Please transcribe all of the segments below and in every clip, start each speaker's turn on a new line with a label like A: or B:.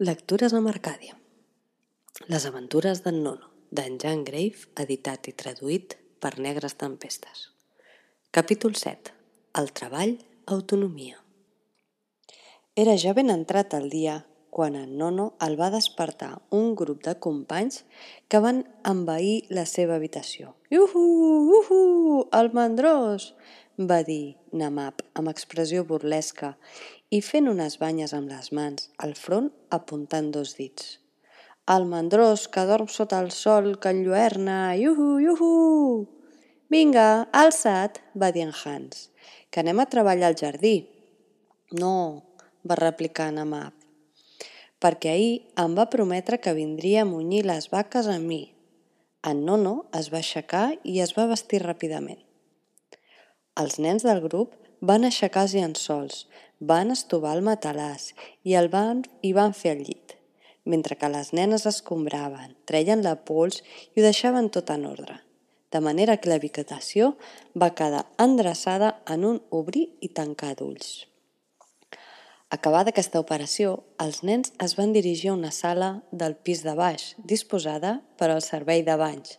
A: Lectures amb Arcàdia. Les aventures d'en Nono, d'en Jan Grave, editat i traduït per Negres Tempestes. Capítol 7. El treball, autonomia. Era ja ben entrat el dia quan en Nono el va despertar un grup de companys que van envair la seva habitació. Uhu, uhu, el mandrós! va dir Namab amb expressió burlesca i fent unes banyes amb les mans, al front apuntant dos dits. El mandrós que dorm sota el sol que enlluerna, iuhu, iuhu! Vinga, alça't, va dir en Hans, que anem a treballar al jardí. No, va replicar Namab, perquè ahir em va prometre que vindria a munyir les vaques amb mi. En Nono es va aixecar i es va vestir ràpidament. Els nens del grup van aixecar els llençols, van estovar el matalàs i el van, i van fer el llit, mentre que les nenes escombraven, treien la pols i ho deixaven tot en ordre, de manera que la vegetació va quedar endreçada en un obrir i tancar d'ulls. Acabada aquesta operació, els nens es van dirigir a una sala del pis de baix, disposada per al servei de banys,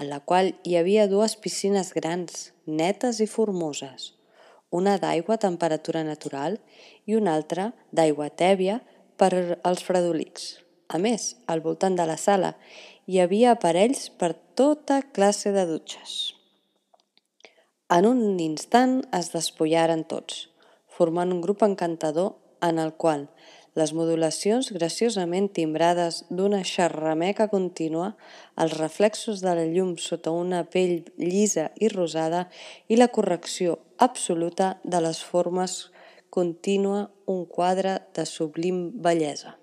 A: en la qual hi havia dues piscines grans, netes i formoses, una d'aigua a temperatura natural i una altra d'aigua tèbia per als fredolics. A més, al voltant de la sala hi havia aparells per tota classe de dutxes. En un instant es despullaren tots, formant un grup encantador en el qual les modulacions graciosament timbrades d'una xerrameca contínua, els reflexos de la llum sota una pell llisa i rosada i la correcció absoluta de les formes contínua un quadre de sublim bellesa.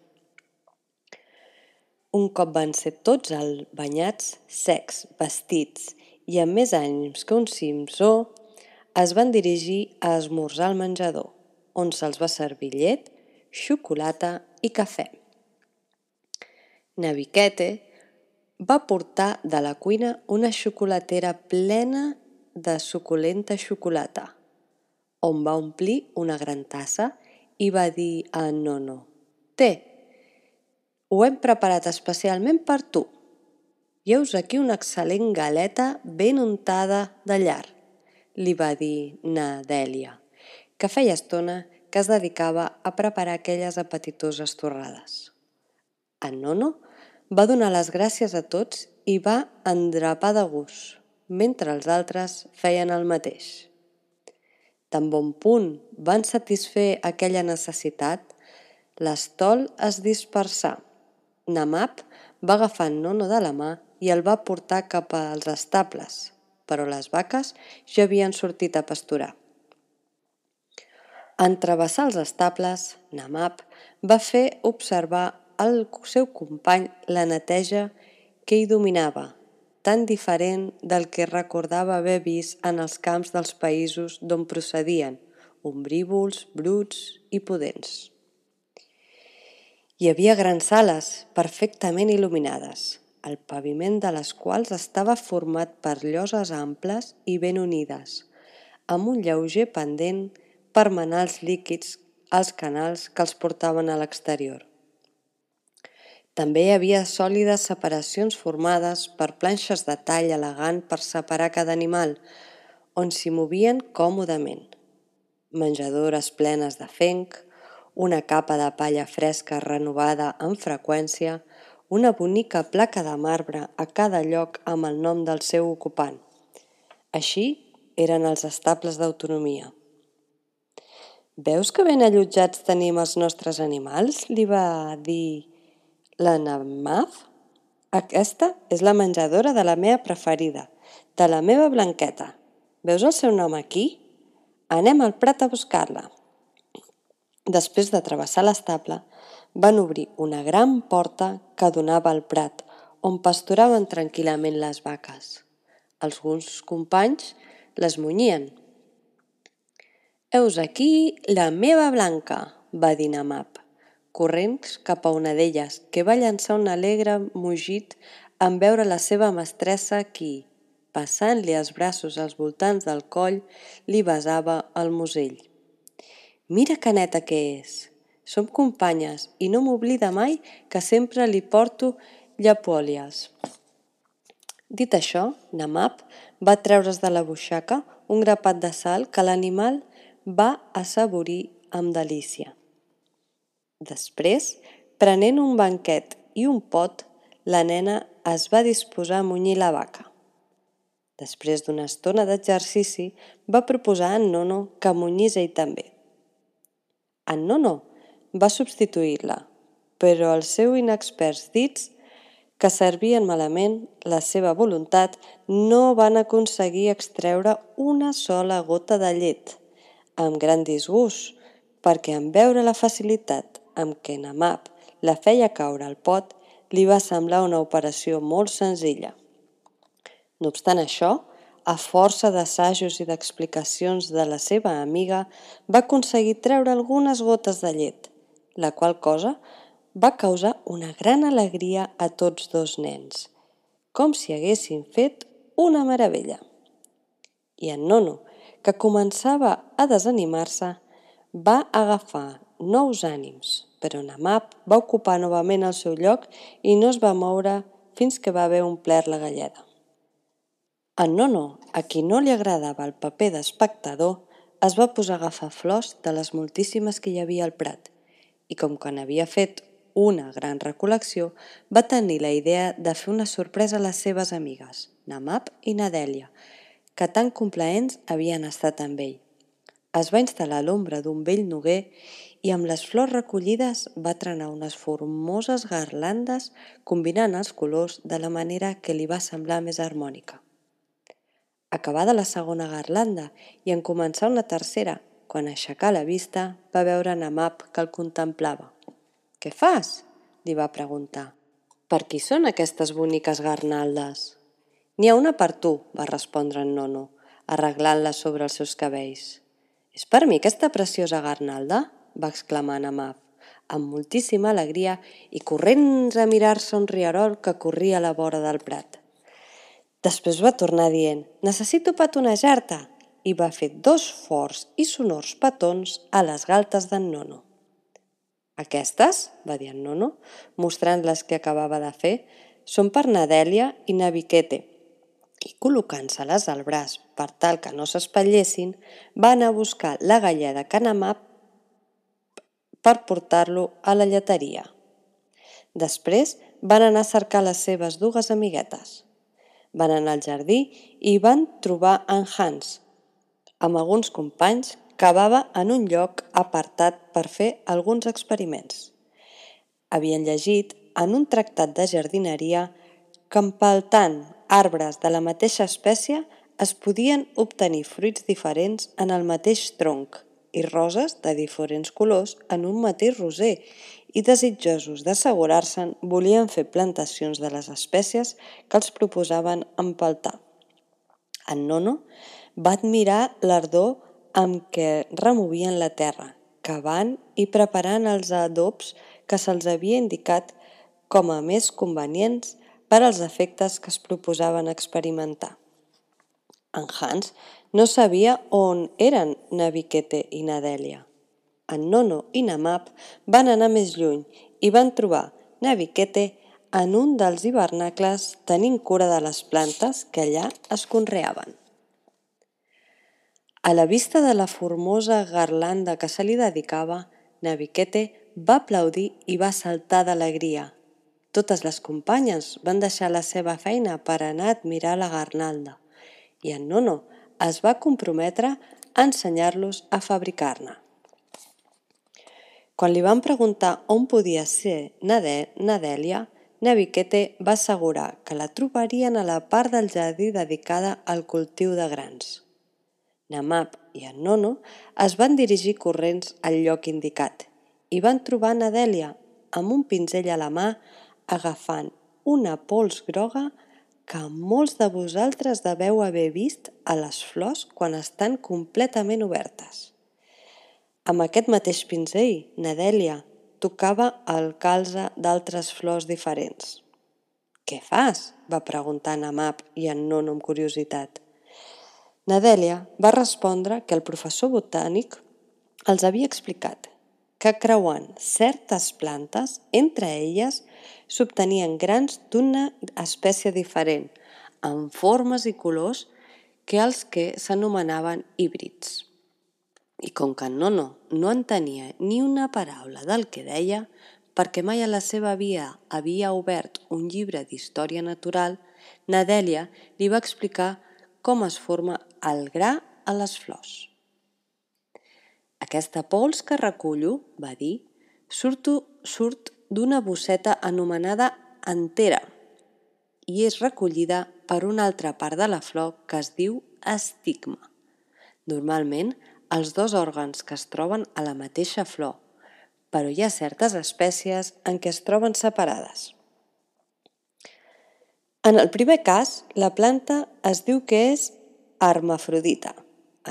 A: Un cop van ser tots al banyats, secs, vestits i amb més ànims que un simsó, es van dirigir a esmorzar al menjador, on se'ls va servir llet xocolata i cafè. Naviquete va portar de la cuina una xocolatera plena de suculenta xocolata, on va omplir una gran tassa i va dir a Nono «Té, ho hem preparat especialment per tu. Lleus aquí una excel·lent galeta ben untada de llar», li va dir na Dèlia, que feia estona que es dedicava a preparar aquelles apetitoses torrades. En Nono va donar les gràcies a tots i va endrapar de gust, mentre els altres feien el mateix. Tan bon punt van satisfer aquella necessitat, l'estol es dispersà. Namap va agafar en Nono de la mà i el va portar cap als estables, però les vaques ja havien sortit a pasturar. En travessar els estables, Namab va fer observar al seu company la neteja que hi dominava, tan diferent del que recordava haver vist en els camps dels països d'on procedien, ombrívols, bruts i pudents. Hi havia grans sales perfectament il·luminades, el paviment de les quals estava format per lloses amples i ben unides, amb un lleuger pendent per manar els líquids als canals que els portaven a l'exterior. També hi havia sòlides separacions formades per planxes de tall elegant per separar cada animal, on s'hi movien còmodament. Menjadores plenes de fenc, una capa de palla fresca renovada amb freqüència, una bonica placa de marbre a cada lloc amb el nom del seu ocupant. Així eren els estables d'autonomia. Veus que ben allotjats tenim els nostres animals? li va dir la Namaf. Aquesta és la menjadora de la meva preferida, de la meva blanqueta. Veus el seu nom aquí? Anem al prat a buscar-la. Després de travessar l'estable, van obrir una gran porta que donava al prat, on pasturaven tranquil·lament les vaques. Alguns companys les munyien, Heus aquí la meva Blanca, va dir Namab, corrents cap a una d'elles, que va llançar un alegre mugit en veure la seva mestressa qui, passant-li els braços als voltants del coll, li besava el musell. Mira que neta que és! Som companyes i no m'oblida mai que sempre li porto llapòlies. Dit això, Namap va treure's de la buixaca un grapat de sal que l'animal va assaborir amb delícia. Després, prenent un banquet i un pot, la nena es va disposar a munyir la vaca. Després d'una estona d'exercici, va proposar a en Nono que munyís ell també. En Nono va substituir-la, però els seus inexperts dits, que servien malament la seva voluntat, no van aconseguir extreure una sola gota de llet, amb gran disgust, perquè en veure la facilitat amb què Namap la feia caure al pot, li va semblar una operació molt senzilla. No obstant això, a força d'assajos i d'explicacions de la seva amiga, va aconseguir treure algunes gotes de llet, la qual cosa va causar una gran alegria a tots dos nens, com si haguessin fet una meravella. I en Nono, que començava a desanimar-se, va agafar nous ànims però Namap va ocupar novament el seu lloc i no es va moure fins que va haver omplert la galleda. En Nono, a qui no li agradava el paper d'espectador, es va posar a agafar flors de les moltíssimes que hi havia al prat i com que n'havia fet una gran recol·lecció, va tenir la idea de fer una sorpresa a les seves amigues, Namap i Nadèlia, que tan complaents havien estat amb ell. Es va instal·lar a l'ombra d'un vell noguer i amb les flors recollides va trenar unes formoses garlandes combinant els colors de la manera que li va semblar més harmònica. Acabada la segona garlanda i en començar una tercera, quan aixecà la vista va veure Namap que el contemplava. «Què fas?», li va preguntar. «Per qui són aquestes boniques garnaldes?» «N'hi ha una per tu», va respondre en Nono, arreglant-la sobre els seus cabells. «És per mi aquesta preciosa garnalda?» va exclamar Namaf, amb moltíssima alegria i corrents a mirar-se un riarol que corria a la vora del prat. Després va tornar dient, necessito petonejar-te, i va fer dos forts i sonors petons a les galtes d'en Nono. Aquestes, va dir en Nono, mostrant les que acabava de fer, són per Nadèlia i Naviquete, i col·locant-se-les al braç per tal que no s'espatllessin, va anar a buscar la galleda que Namap per portar-lo a la lleteria. Després van anar a cercar les seves dues amiguetes. Van anar al jardí i van trobar en Hans. Amb alguns companys cavava en un lloc apartat per fer alguns experiments. Havien llegit en un tractat de jardineria que empaltant arbres de la mateixa espècie es podien obtenir fruits diferents en el mateix tronc i roses de diferents colors en un mateix roser i desitjosos d'assegurar-se'n volien fer plantacions de les espècies que els proposaven empaltar. En Nono va admirar l'ardor amb què removien la terra, cavant i preparant els adobs que se'ls havia indicat com a més convenients per als efectes que es proposaven experimentar. En Hans no sabia on eren Naviquete i Nadèlia. En Nono i Namap van anar més lluny i van trobar Naviquete en un dels hivernacles tenint cura de les plantes que allà es conreaven. A la vista de la formosa garlanda que se li dedicava, Naviquete va aplaudir i va saltar d'alegria. Totes les companyes van deixar la seva feina per anar a admirar la garnalda i en Nono es va comprometre a ensenyar-los a fabricar-ne. Quan li van preguntar on podia ser Nadèlia, Naviquete va assegurar que la trobarien a la part del jardí dedicada al cultiu de grans. Namap i en Nono es van dirigir corrents al lloc indicat i van trobar Nadèlia amb un pinzell a la mà agafant una pols groga que molts de vosaltres deveu haver vist a les flors quan estan completament obertes. Amb aquest mateix pinzell, Nadèlia tocava el calze d'altres flors diferents. «Què fas?», va preguntar Namap i en Nono amb curiositat. Nadèlia va respondre que el professor botànic els havia explicat que creuant certes plantes, entre elles s'obtenien grans d'una espècie diferent, amb formes i colors que els que s'anomenaven híbrids. I com que Nono no entenia ni una paraula del que deia, perquè mai a la seva vida havia obert un llibre d'història natural, Nadèlia li va explicar com es forma el gra a les flors. Aquesta pols que recullo, va dir, surto, surt d'una bosseta anomenada antera i és recollida per una altra part de la flor que es diu estigma. Normalment, els dos òrgans que es troben a la mateixa flor, però hi ha certes espècies en què es troben separades. En el primer cas, la planta es diu que és hermafrodita.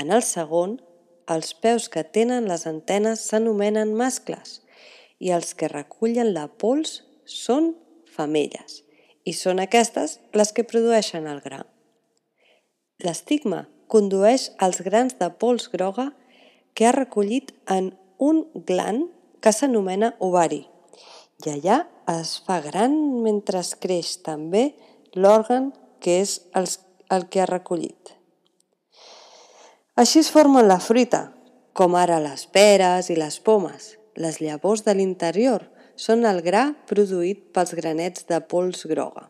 A: En el segon, els peus que tenen les antenes s'anomenen mascles i els que recullen la pols són femelles i són aquestes les que produeixen el gra. L'estigma condueix els grans de pols groga que ha recollit en un gland que s'anomena ovari i allà es fa gran mentre es creix també l'òrgan que és el que ha recollit. Així es formen la fruita, com ara les peres i les pomes. Les llavors de l'interior són el gra produït pels granets de pols groga.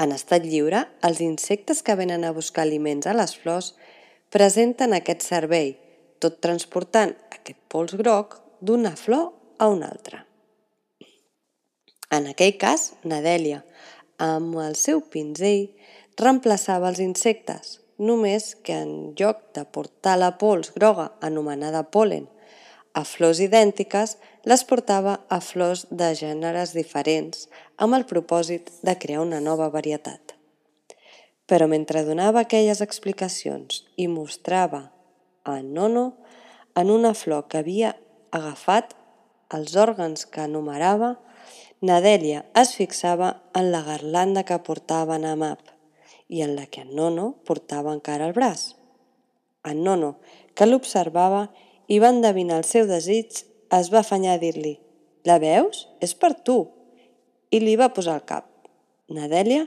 A: En estat lliure, els insectes que venen a buscar aliments a les flors presenten aquest servei, tot transportant aquest pols groc d'una flor a una altra. En aquell cas, Nadèlia, amb el seu pinzell, reemplaçava els insectes, només que en lloc de portar la pols groga anomenada polen a flors idèntiques, les portava a flors de gèneres diferents amb el propòsit de crear una nova varietat. Però mentre donava aquelles explicacions i mostrava a Nono en una flor que havia agafat els òrgans que enumerava, Nadèlia es fixava en la garlanda que portava en Amap i en la que en Nono portava encara el braç. En Nono, que l'observava i va endevinar el seu desig, es va afanyar a dir-li «La veus? És per tu!» i li va posar el cap. Nadèlia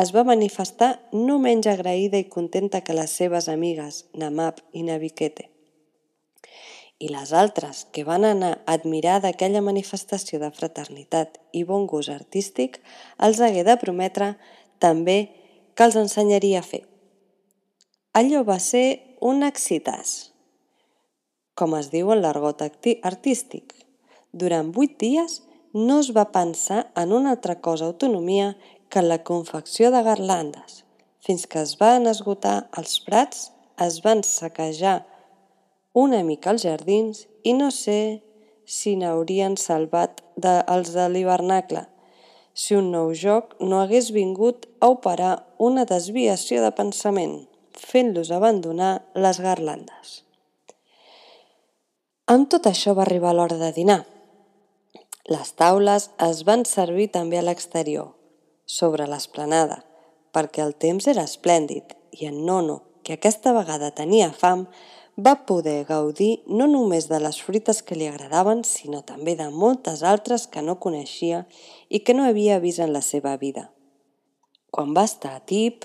A: es va manifestar no menys agraïda i contenta que les seves amigues, Namap i Naviquete i les altres que van anar a admirar d'aquella manifestació de fraternitat i bon gust artístic, els hagué de prometre també que els ensenyaria a fer. Allò va ser un excitàs, com es diu en l'argot artístic. Durant vuit dies no es va pensar en una altra cosa autonomia que la confecció de garlandes, fins que es van esgotar els prats, es van saquejar una mica als jardins i no sé si n'haurien salvat de, els de l'hivernacle, si un nou joc no hagués vingut a operar una desviació de pensament, fent-los abandonar les garlandes. Amb tot això va arribar l'hora de dinar. Les taules es van servir també a l'exterior, sobre l'esplanada, perquè el temps era esplèndid i en Nono, que aquesta vegada tenia fam, va poder gaudir no només de les fruites que li agradaven, sinó també de moltes altres que no coneixia i que no havia vist en la seva vida. Quan va estar a tip,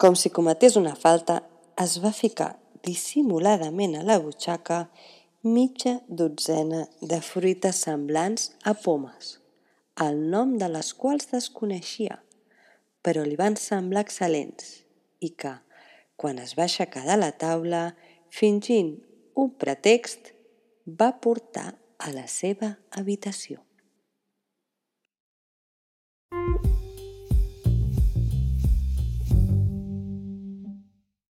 A: com si cometés una falta, es va ficar dissimuladament a la butxaca mitja dotzena de fruites semblants a pomes, el nom de les quals desconeixia, però li van semblar excel·lents i que, quan es va aixecar de la taula, fingint un pretext, va portar a la seva habitació. Thank you.